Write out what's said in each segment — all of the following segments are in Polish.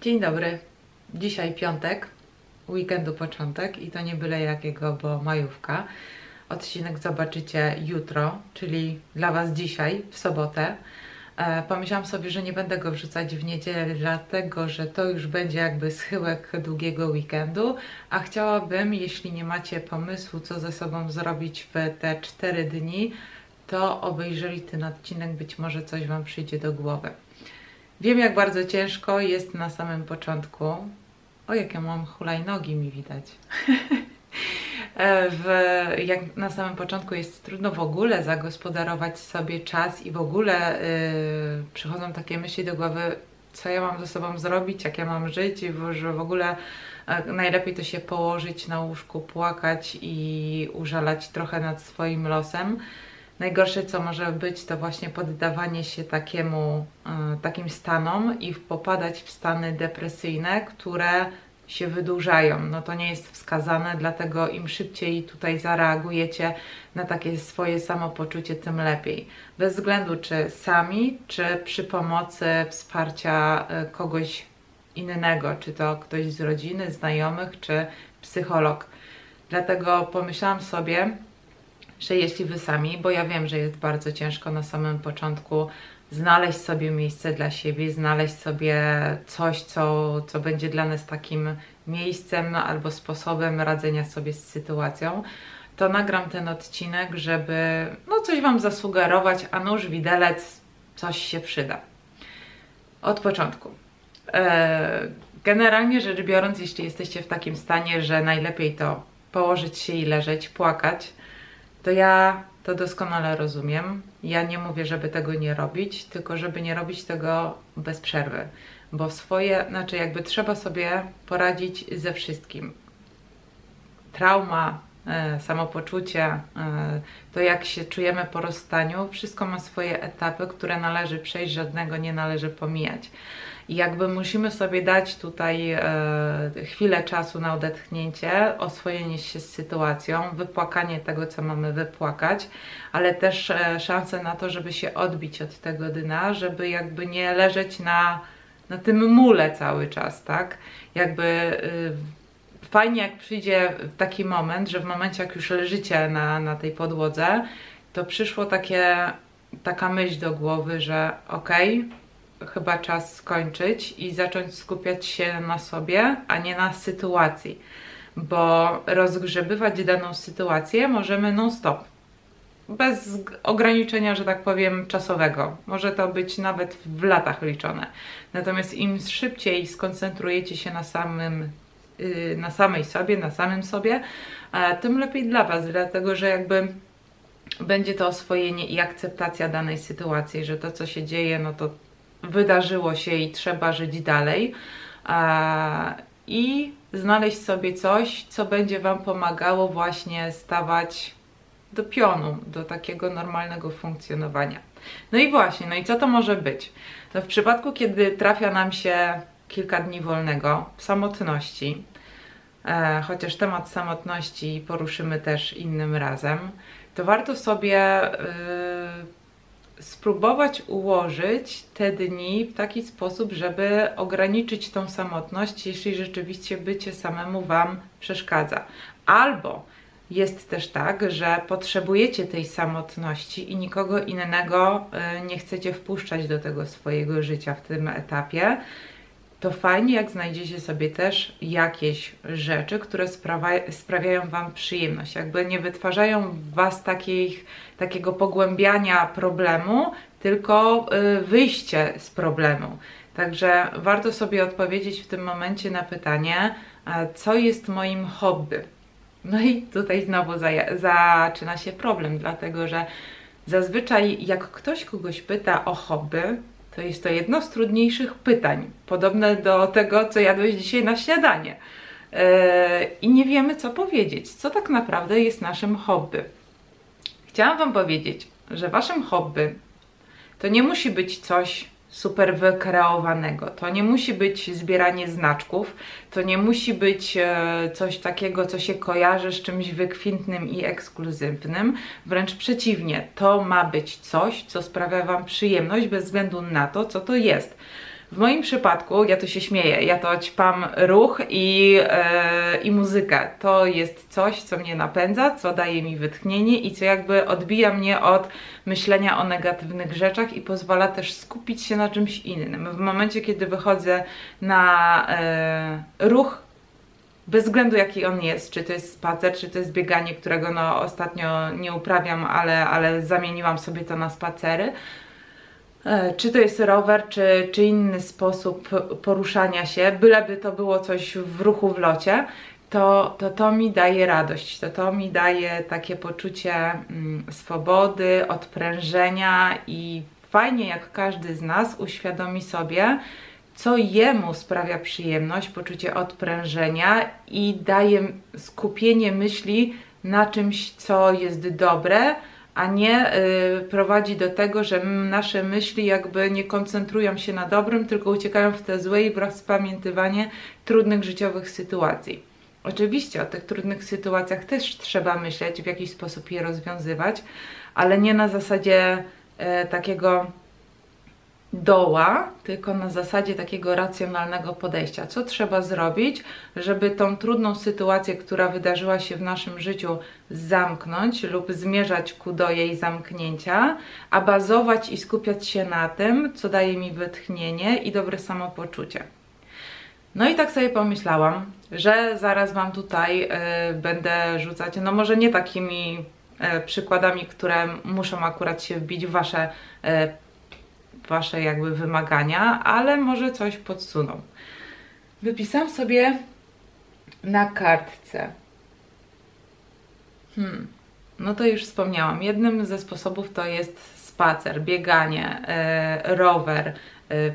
Dzień dobry. Dzisiaj piątek, weekendu początek i to nie byle jakiego, bo majówka. Odcinek zobaczycie jutro, czyli dla Was dzisiaj, w sobotę. E, pomyślałam sobie, że nie będę go wrzucać w niedzielę, dlatego że to już będzie jakby schyłek długiego weekendu, a chciałabym, jeśli nie macie pomysłu, co ze sobą zrobić w te 4 dni, to obejrzeli ten odcinek, być może coś Wam przyjdzie do głowy. Wiem, jak bardzo ciężko jest na samym początku. O, jakie mam hulajnogi mi widać. w, jak na samym początku jest trudno w ogóle zagospodarować sobie czas i w ogóle yy, przychodzą takie myśli do głowy, co ja mam ze sobą zrobić, jak ja mam żyć i że w ogóle yy, najlepiej to się położyć na łóżku, płakać i użalać trochę nad swoim losem. Najgorsze, co może być, to właśnie poddawanie się takiemu, yy, takim stanom i popadać w stany depresyjne, które się wydłużają. No to nie jest wskazane, dlatego im szybciej tutaj zareagujecie na takie swoje samopoczucie, tym lepiej. Bez względu czy sami, czy przy pomocy wsparcia e, kogoś innego, czy to ktoś z rodziny, znajomych, czy psycholog. Dlatego pomyślałam sobie, że jeśli wy sami, bo ja wiem, że jest bardzo ciężko na samym początku znaleźć sobie miejsce dla siebie, znaleźć sobie coś, co, co będzie dla nas takim miejscem albo sposobem radzenia sobie z sytuacją, to nagram ten odcinek, żeby no coś Wam zasugerować, a nóż widelec, coś się przyda. Od początku. E, generalnie rzecz biorąc, jeśli jesteście w takim stanie, że najlepiej to położyć się i leżeć, płakać, to ja to doskonale rozumiem. Ja nie mówię, żeby tego nie robić, tylko żeby nie robić tego bez przerwy, bo swoje, znaczy jakby trzeba sobie poradzić ze wszystkim. Trauma, samopoczucie, e, to jak się czujemy po rozstaniu, wszystko ma swoje etapy, które należy przejść, żadnego nie należy pomijać. I jakby musimy sobie dać tutaj e, chwilę czasu na odetchnięcie, oswojenie się z sytuacją, wypłakanie tego, co mamy wypłakać, ale też e, szansę na to, żeby się odbić od tego dna, żeby jakby nie leżeć na, na tym mule cały czas, tak? Jakby y, fajnie jak przyjdzie taki moment, że w momencie jak już leżycie na, na tej podłodze, to przyszło takie, taka myśl do głowy, że okej, okay, chyba czas skończyć i zacząć skupiać się na sobie, a nie na sytuacji, bo rozgrzebywać daną sytuację możemy non-stop. Bez ograniczenia, że tak powiem, czasowego. Może to być nawet w latach liczone. Natomiast im szybciej skoncentrujecie się na samym na samej sobie, na samym sobie, tym lepiej dla Was, dlatego że jakby będzie to oswojenie i akceptacja danej sytuacji, że to, co się dzieje, no to wydarzyło się i trzeba żyć dalej. I znaleźć sobie coś, co będzie Wam pomagało właśnie stawać do pionu, do takiego normalnego funkcjonowania. No i właśnie, no i co to może być? No w przypadku, kiedy trafia nam się kilka dni wolnego, samotności, e, chociaż temat samotności poruszymy też innym razem, to warto sobie y, spróbować ułożyć te dni w taki sposób, żeby ograniczyć tą samotność, jeśli rzeczywiście bycie samemu Wam przeszkadza. Albo jest też tak, że potrzebujecie tej samotności i nikogo innego y, nie chcecie wpuszczać do tego swojego życia w tym etapie, to fajnie, jak znajdziecie sobie też jakieś rzeczy, które sprawiają Wam przyjemność, jakby nie wytwarzają w Was takich, takiego pogłębiania problemu, tylko y, wyjście z problemu. Także warto sobie odpowiedzieć w tym momencie na pytanie, co jest moim hobby. No i tutaj znowu za, zaczyna się problem, dlatego że zazwyczaj jak ktoś kogoś pyta o hobby, to jest to jedno z trudniejszych pytań, podobne do tego, co jadłeś dzisiaj na śniadanie. Yy, I nie wiemy, co powiedzieć, co tak naprawdę jest naszym hobby. Chciałam Wam powiedzieć, że Waszym hobby to nie musi być coś super wykreowanego. To nie musi być zbieranie znaczków, to nie musi być e, coś takiego, co się kojarzy z czymś wykwintnym i ekskluzywnym. Wręcz przeciwnie, to ma być coś, co sprawia Wam przyjemność bez względu na to, co to jest. W moim przypadku, ja tu się śmieję, ja to ćpam ruch i, e, i muzykę. To jest coś, co mnie napędza, co daje mi wytchnienie i co jakby odbija mnie od myślenia o negatywnych rzeczach i pozwala też skupić się na czymś innym. W momencie, kiedy wychodzę na e, ruch, bez względu jaki on jest, czy to jest spacer, czy to jest bieganie, którego no ostatnio nie uprawiam, ale, ale zamieniłam sobie to na spacery, czy to jest rower, czy, czy inny sposób poruszania się, byleby to było coś w ruchu w locie, to, to to mi daje radość, to to mi daje takie poczucie mm, swobody, odprężenia i fajnie jak każdy z nas uświadomi sobie, co jemu sprawia przyjemność, poczucie odprężenia i daje skupienie myśli na czymś, co jest dobre, a nie y, prowadzi do tego, że nasze myśli jakby nie koncentrują się na dobrym, tylko uciekają w te złe i wraz spamiętywanie trudnych życiowych sytuacji. Oczywiście o tych trudnych sytuacjach też trzeba myśleć, w jakiś sposób je rozwiązywać, ale nie na zasadzie y, takiego doła, tylko na zasadzie takiego racjonalnego podejścia. Co trzeba zrobić, żeby tą trudną sytuację, która wydarzyła się w naszym życiu, zamknąć lub zmierzać ku do jej zamknięcia, a bazować i skupiać się na tym, co daje mi wytchnienie i dobre samopoczucie. No i tak sobie pomyślałam, że zaraz Wam tutaj y, będę rzucać, no może nie takimi y, przykładami, które muszą akurat się wbić w Wasze y, Wasze jakby wymagania, ale może coś podsuną. Wypisałam sobie na kartce. Hmm. No to już wspomniałam. Jednym ze sposobów to jest spacer, bieganie, yy, rower,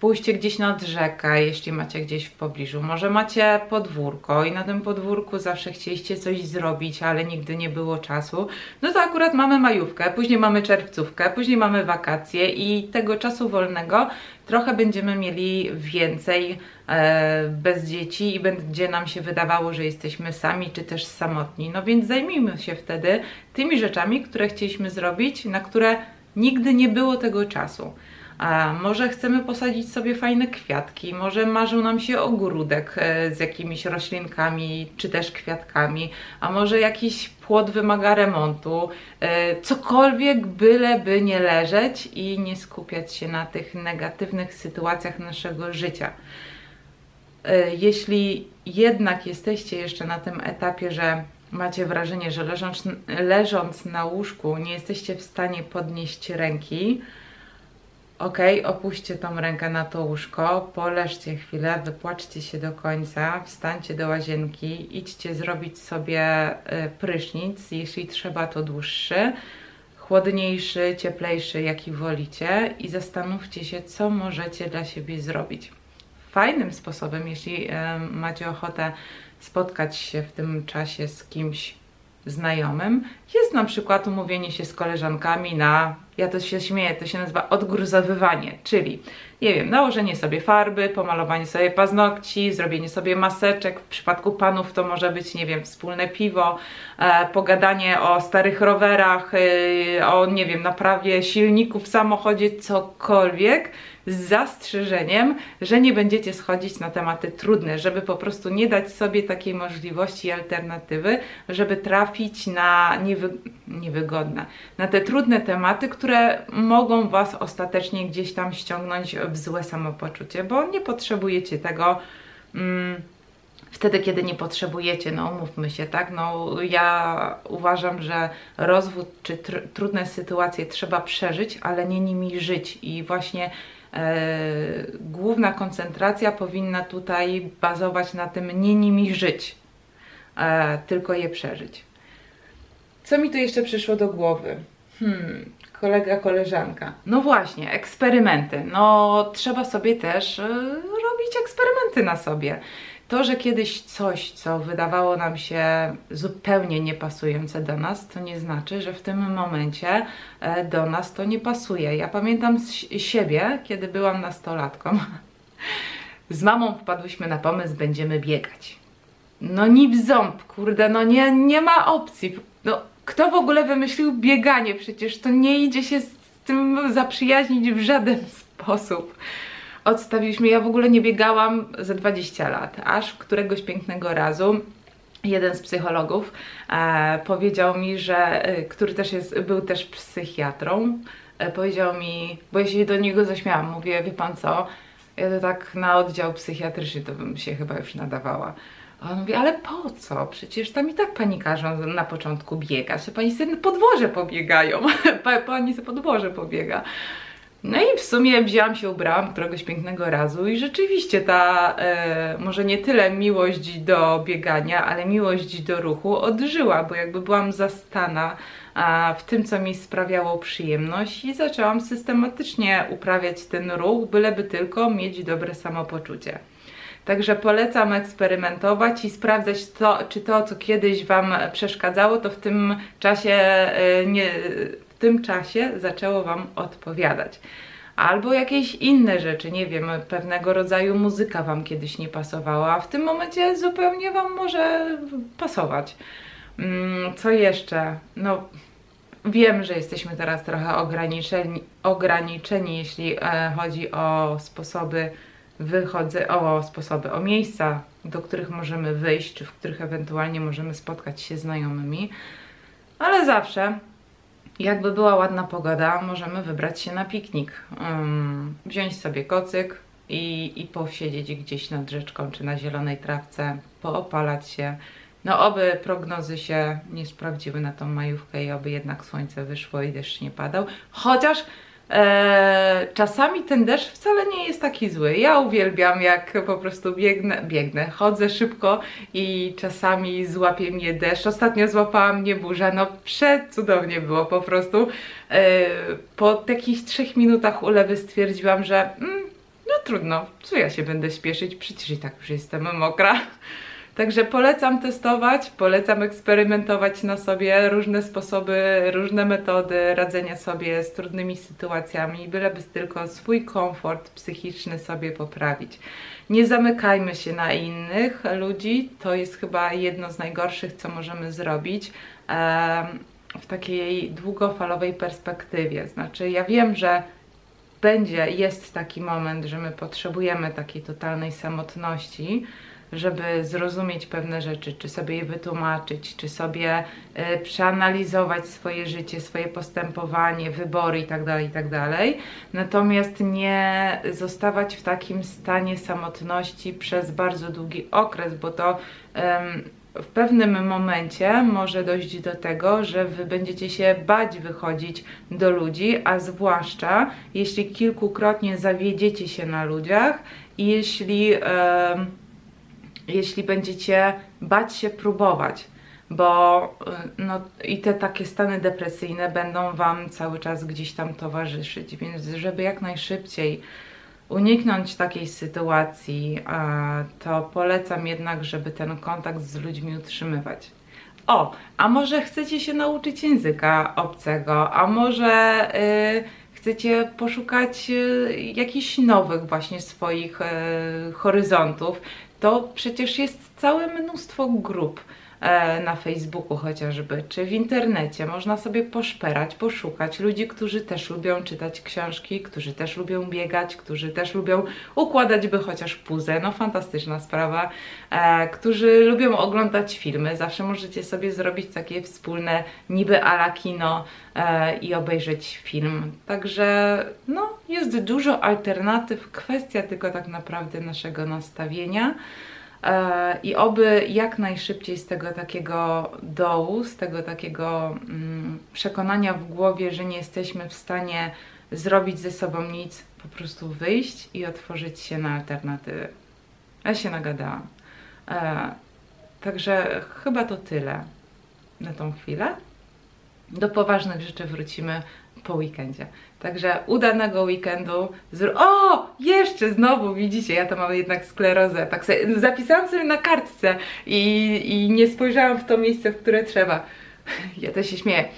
pójście gdzieś nad rzekę, jeśli macie gdzieś w pobliżu. Może macie podwórko i na tym podwórku zawsze chcieliście coś zrobić, ale nigdy nie było czasu. No to akurat mamy majówkę, później mamy czerwcówkę, później mamy wakacje i tego czasu wolnego trochę będziemy mieli więcej e, bez dzieci i będzie nam się wydawało, że jesteśmy sami czy też samotni. No więc zajmijmy się wtedy tymi rzeczami, które chcieliśmy zrobić, na które nigdy nie było tego czasu. A może chcemy posadzić sobie fajne kwiatki, może marzył nam się ogródek e, z jakimiś roślinkami czy też kwiatkami, a może jakiś płot wymaga remontu, e, cokolwiek byleby nie leżeć i nie skupiać się na tych negatywnych sytuacjach naszego życia. E, jeśli jednak jesteście jeszcze na tym etapie, że macie wrażenie, że leżąc, leżąc na łóżku nie jesteście w stanie podnieść ręki, Ok, opuśćcie tą rękę na to łóżko, poleżcie chwilę, wypłaczcie się do końca, wstańcie do łazienki, idźcie zrobić sobie y, prysznic, jeśli trzeba to dłuższy, chłodniejszy, cieplejszy, jaki wolicie i zastanówcie się, co możecie dla siebie zrobić. Fajnym sposobem, jeśli y, macie ochotę spotkać się w tym czasie z kimś znajomym, jest na przykład umówienie się z koleżankami na, ja to się śmieję, to się nazywa odgruzowywanie, czyli, nie wiem, nałożenie sobie farby, pomalowanie sobie paznokci, zrobienie sobie maseczek, w przypadku panów to może być, nie wiem, wspólne piwo, e, pogadanie o starych rowerach, e, o, nie wiem, naprawie silników w samochodzie, cokolwiek, z zastrzeżeniem, że nie będziecie schodzić na tematy trudne, żeby po prostu nie dać sobie takiej możliwości alternatywy, żeby trafić na niewy niewygodne, na te trudne tematy, które mogą Was ostatecznie gdzieś tam ściągnąć w złe samopoczucie, bo nie potrzebujecie tego. Mm, wtedy, kiedy nie potrzebujecie, no umówmy się, tak? No ja uważam, że rozwód czy tr trudne sytuacje trzeba przeżyć, ale nie nimi żyć i właśnie E, główna koncentracja powinna tutaj bazować na tym nie nimi żyć, e, tylko je przeżyć. Co mi tu jeszcze przyszło do głowy? Hmm, kolega, koleżanka. No właśnie, eksperymenty. No trzeba sobie też e, robić eksperymenty na sobie. To, że kiedyś coś, co wydawało nam się zupełnie niepasujące do nas, to nie znaczy, że w tym momencie e, do nas to nie pasuje. Ja pamiętam siebie, kiedy byłam nastolatką. Z mamą wpadłyśmy na pomysł, będziemy biegać. No ni w ząb, kurde, no nie, nie ma opcji. No, kto w ogóle wymyślił bieganie? Przecież to nie idzie się z tym zaprzyjaźnić w żaden sposób. Odstawiliśmy, ja w ogóle nie biegałam za 20 lat, aż któregoś pięknego razu jeden z psychologów e, powiedział mi, że, e, który też jest, był też psychiatrą, e, powiedział mi, bo ja się do niego zaśmiałam, mówię, wie pan co, ja to tak na oddział psychiatryczny to bym się chyba już nadawała. A on mówi, ale po co? Przecież tam i tak pani każą na początku biegać, pani sobie na podwoże pobiegają, pani sobie podwoże pobiega. No i w sumie wzięłam się, ubrałam któregoś pięknego razu i rzeczywiście ta, e, może nie tyle miłość do biegania, ale miłość do ruchu odżyła, bo jakby byłam zastana a, w tym, co mi sprawiało przyjemność i zaczęłam systematycznie uprawiać ten ruch, byleby tylko mieć dobre samopoczucie. Także polecam eksperymentować i sprawdzać to, czy to, co kiedyś Wam przeszkadzało, to w tym czasie e, nie w tym czasie zaczęło Wam odpowiadać. Albo jakieś inne rzeczy, nie wiem, pewnego rodzaju muzyka Wam kiedyś nie pasowała, a w tym momencie zupełnie Wam może pasować. Mm, co jeszcze? No, wiem, że jesteśmy teraz trochę ograniczeni, ograniczeni jeśli e, chodzi o sposoby wychodzę, o sposoby, o miejsca, do których możemy wyjść, czy w których ewentualnie możemy spotkać się znajomymi, ale zawsze jakby była ładna pogoda, możemy wybrać się na piknik. Um, wziąć sobie kocyk i, i posiedzieć gdzieś nad rzeczką czy na zielonej trawce, poopalać się. No oby prognozy się nie sprawdziły na tą majówkę i oby jednak słońce wyszło i deszcz nie padał. Chociaż Eee, czasami ten deszcz wcale nie jest taki zły. Ja uwielbiam, jak po prostu biegnę, biegnę, chodzę szybko i czasami złapie mnie deszcz. Ostatnio złapała mnie burza, no przecudownie było po prostu. Eee, po jakichś trzech minutach ulewy stwierdziłam, że mm, no trudno, co ja się będę śpieszyć, przecież i tak już jestem mokra. Także polecam testować, polecam eksperymentować na sobie różne sposoby, różne metody radzenia sobie z trudnymi sytuacjami, byleby tylko swój komfort psychiczny sobie poprawić. Nie zamykajmy się na innych ludzi, to jest chyba jedno z najgorszych, co możemy zrobić w takiej długofalowej perspektywie. Znaczy, ja wiem, że będzie, jest taki moment, że my potrzebujemy takiej totalnej samotności, żeby zrozumieć pewne rzeczy, czy sobie je wytłumaczyć, czy sobie y, przeanalizować swoje życie, swoje postępowanie, wybory itd., tak itd. Tak Natomiast nie zostawać w takim stanie samotności przez bardzo długi okres, bo to w pewnym momencie może dojść do tego, że wy będziecie się bać wychodzić do ludzi, a zwłaszcza jeśli kilkukrotnie zawiedziecie się na ludziach i jeśli jeśli będziecie bać się próbować, bo y, no, i te takie stany depresyjne będą Wam cały czas gdzieś tam towarzyszyć, więc żeby jak najszybciej uniknąć takiej sytuacji, to polecam jednak, żeby ten kontakt z ludźmi utrzymywać. O, a może chcecie się nauczyć języka obcego, a może y, chcecie poszukać y, jakichś nowych właśnie swoich y, horyzontów, to przecież jest całe mnóstwo grup na Facebooku chociażby, czy w internecie. Można sobie poszperać, poszukać ludzi, którzy też lubią czytać książki, którzy też lubią biegać, którzy też lubią układać by chociaż puzę, no fantastyczna sprawa, e, którzy lubią oglądać filmy. Zawsze możecie sobie zrobić takie wspólne niby ala kino e, i obejrzeć film. Także no, jest dużo alternatyw, kwestia tylko tak naprawdę naszego nastawienia. E, I oby jak najszybciej z tego takiego dołu, z tego takiego mm, przekonania w głowie, że nie jesteśmy w stanie zrobić ze sobą nic, po prostu wyjść i otworzyć się na alternatywy. Ja się nagadałam. E, także chyba to tyle na tą chwilę. Do poważnych rzeczy wrócimy po weekendzie. Także udanego weekendu. O! Jeszcze znowu, widzicie, ja to mam jednak sklerozę. Tak sobie, zapisałam sobie na kartce i, i nie spojrzałam w to miejsce, w które trzeba. Ja też się śmieję.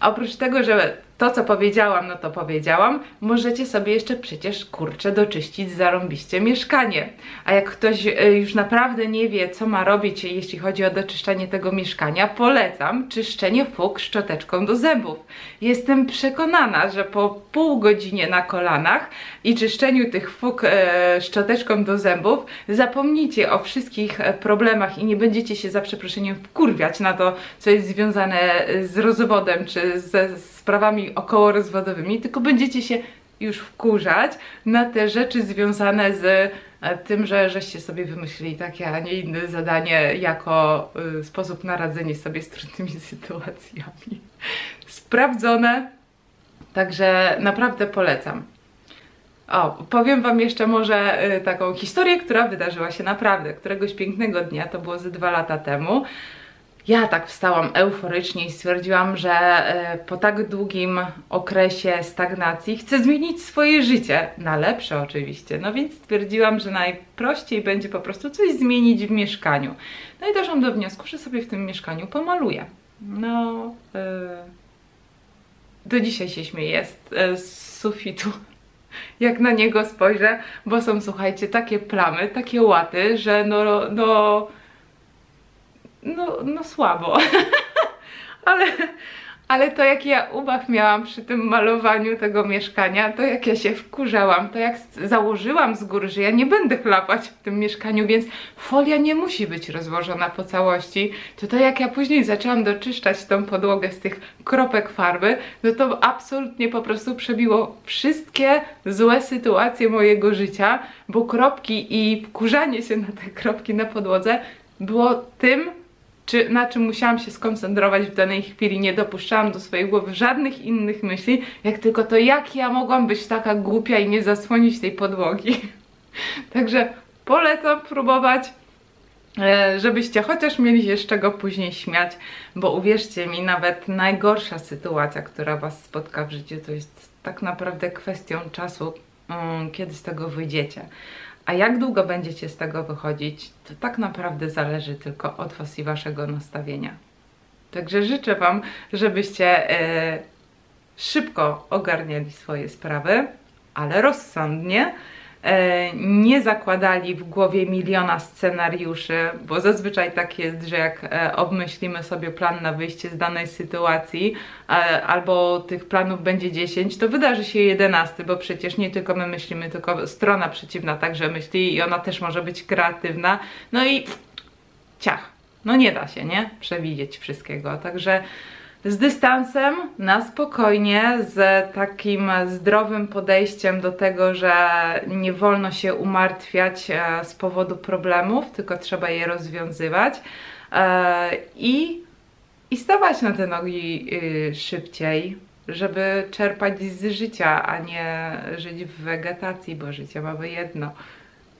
A oprócz tego, że to, co powiedziałam, no to powiedziałam. Możecie sobie jeszcze przecież kurczę doczyścić zarąbiście mieszkanie. A jak ktoś e, już naprawdę nie wie, co ma robić, jeśli chodzi o doczyszczanie tego mieszkania, polecam czyszczenie fuk szczoteczką do zębów. Jestem przekonana, że po pół godzinie na kolanach i czyszczeniu tych fuk e, szczoteczką do zębów zapomnicie o wszystkich e, problemach i nie będziecie się za przeproszeniem wkurwiać na to, co jest związane z rozwodem czy ze sprawami okołorozwodowymi, tylko będziecie się już wkurzać na te rzeczy związane z e, tym, że żeście sobie wymyślili takie, a nie inne zadanie jako y, sposób na radzenie sobie z trudnymi sytuacjami. Sprawdzone, także naprawdę polecam. O, powiem Wam jeszcze może y, taką historię, która wydarzyła się naprawdę. Któregoś pięknego dnia, to było ze dwa lata temu, ja tak wstałam euforycznie i stwierdziłam, że e, po tak długim okresie stagnacji chcę zmienić swoje życie, na lepsze oczywiście, no więc stwierdziłam, że najprościej będzie po prostu coś zmienić w mieszkaniu. No i doszłam do wniosku, że sobie w tym mieszkaniu pomaluję. No, yy, do dzisiaj się śmieję z sufitu jak na niego spojrzę, bo są, słuchajcie, takie plamy, takie łaty, że no, no no, no słabo. ale, ale to jak ja ubaw miałam przy tym malowaniu tego mieszkania, to jak ja się wkurzałam, to jak założyłam z góry, że ja nie będę chlapać w tym mieszkaniu, więc folia nie musi być rozłożona po całości, to to jak ja później zaczęłam doczyszczać tą podłogę z tych kropek farby, no to absolutnie po prostu przebiło wszystkie złe sytuacje mojego życia, bo kropki i wkurzanie się na te kropki na podłodze było tym, czy, na czym musiałam się skoncentrować w danej chwili. Nie dopuszczałam do swojej głowy żadnych innych myśli, jak tylko to, jak ja mogłam być taka głupia i nie zasłonić tej podłogi. Także polecam próbować e, żebyście chociaż mieli się z czego później śmiać, bo uwierzcie mi, nawet najgorsza sytuacja, która Was spotka w życiu, to jest tak naprawdę kwestią czasu, mm, kiedy z tego wyjdziecie. A jak długo będziecie z tego wychodzić, to tak naprawdę zależy tylko od Was i Waszego nastawienia. Także życzę Wam, żebyście e, szybko ogarniali swoje sprawy, ale rozsądnie nie zakładali w głowie miliona scenariuszy, bo zazwyczaj tak jest, że jak e, obmyślimy sobie plan na wyjście z danej sytuacji, e, albo tych planów będzie 10, to wydarzy się 11, bo przecież nie tylko my myślimy, tylko strona przeciwna także myśli i ona też może być kreatywna. No i ciach, no nie da się, nie? Przewidzieć wszystkiego. Także z dystansem, na spokojnie, z takim zdrowym podejściem do tego, że nie wolno się umartwiać e, z powodu problemów, tylko trzeba je rozwiązywać e, i, i stawać na te nogi y, szybciej, żeby czerpać z życia, a nie żyć w wegetacji, bo życie mamy jedno.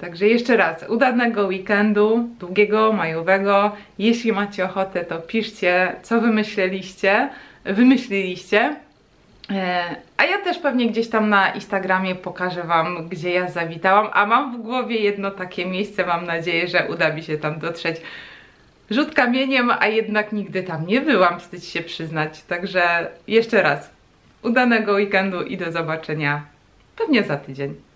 Także jeszcze raz, udanego weekendu, długiego, majowego. Jeśli macie ochotę, to piszcie, co wymyśleliście, wymyśliliście. E, a ja też pewnie gdzieś tam na Instagramie pokażę Wam, gdzie ja zawitałam, a mam w głowie jedno takie miejsce, mam nadzieję, że uda mi się tam dotrzeć rzut kamieniem, a jednak nigdy tam nie byłam, wstydź się przyznać. Także jeszcze raz, udanego weekendu i do zobaczenia pewnie za tydzień.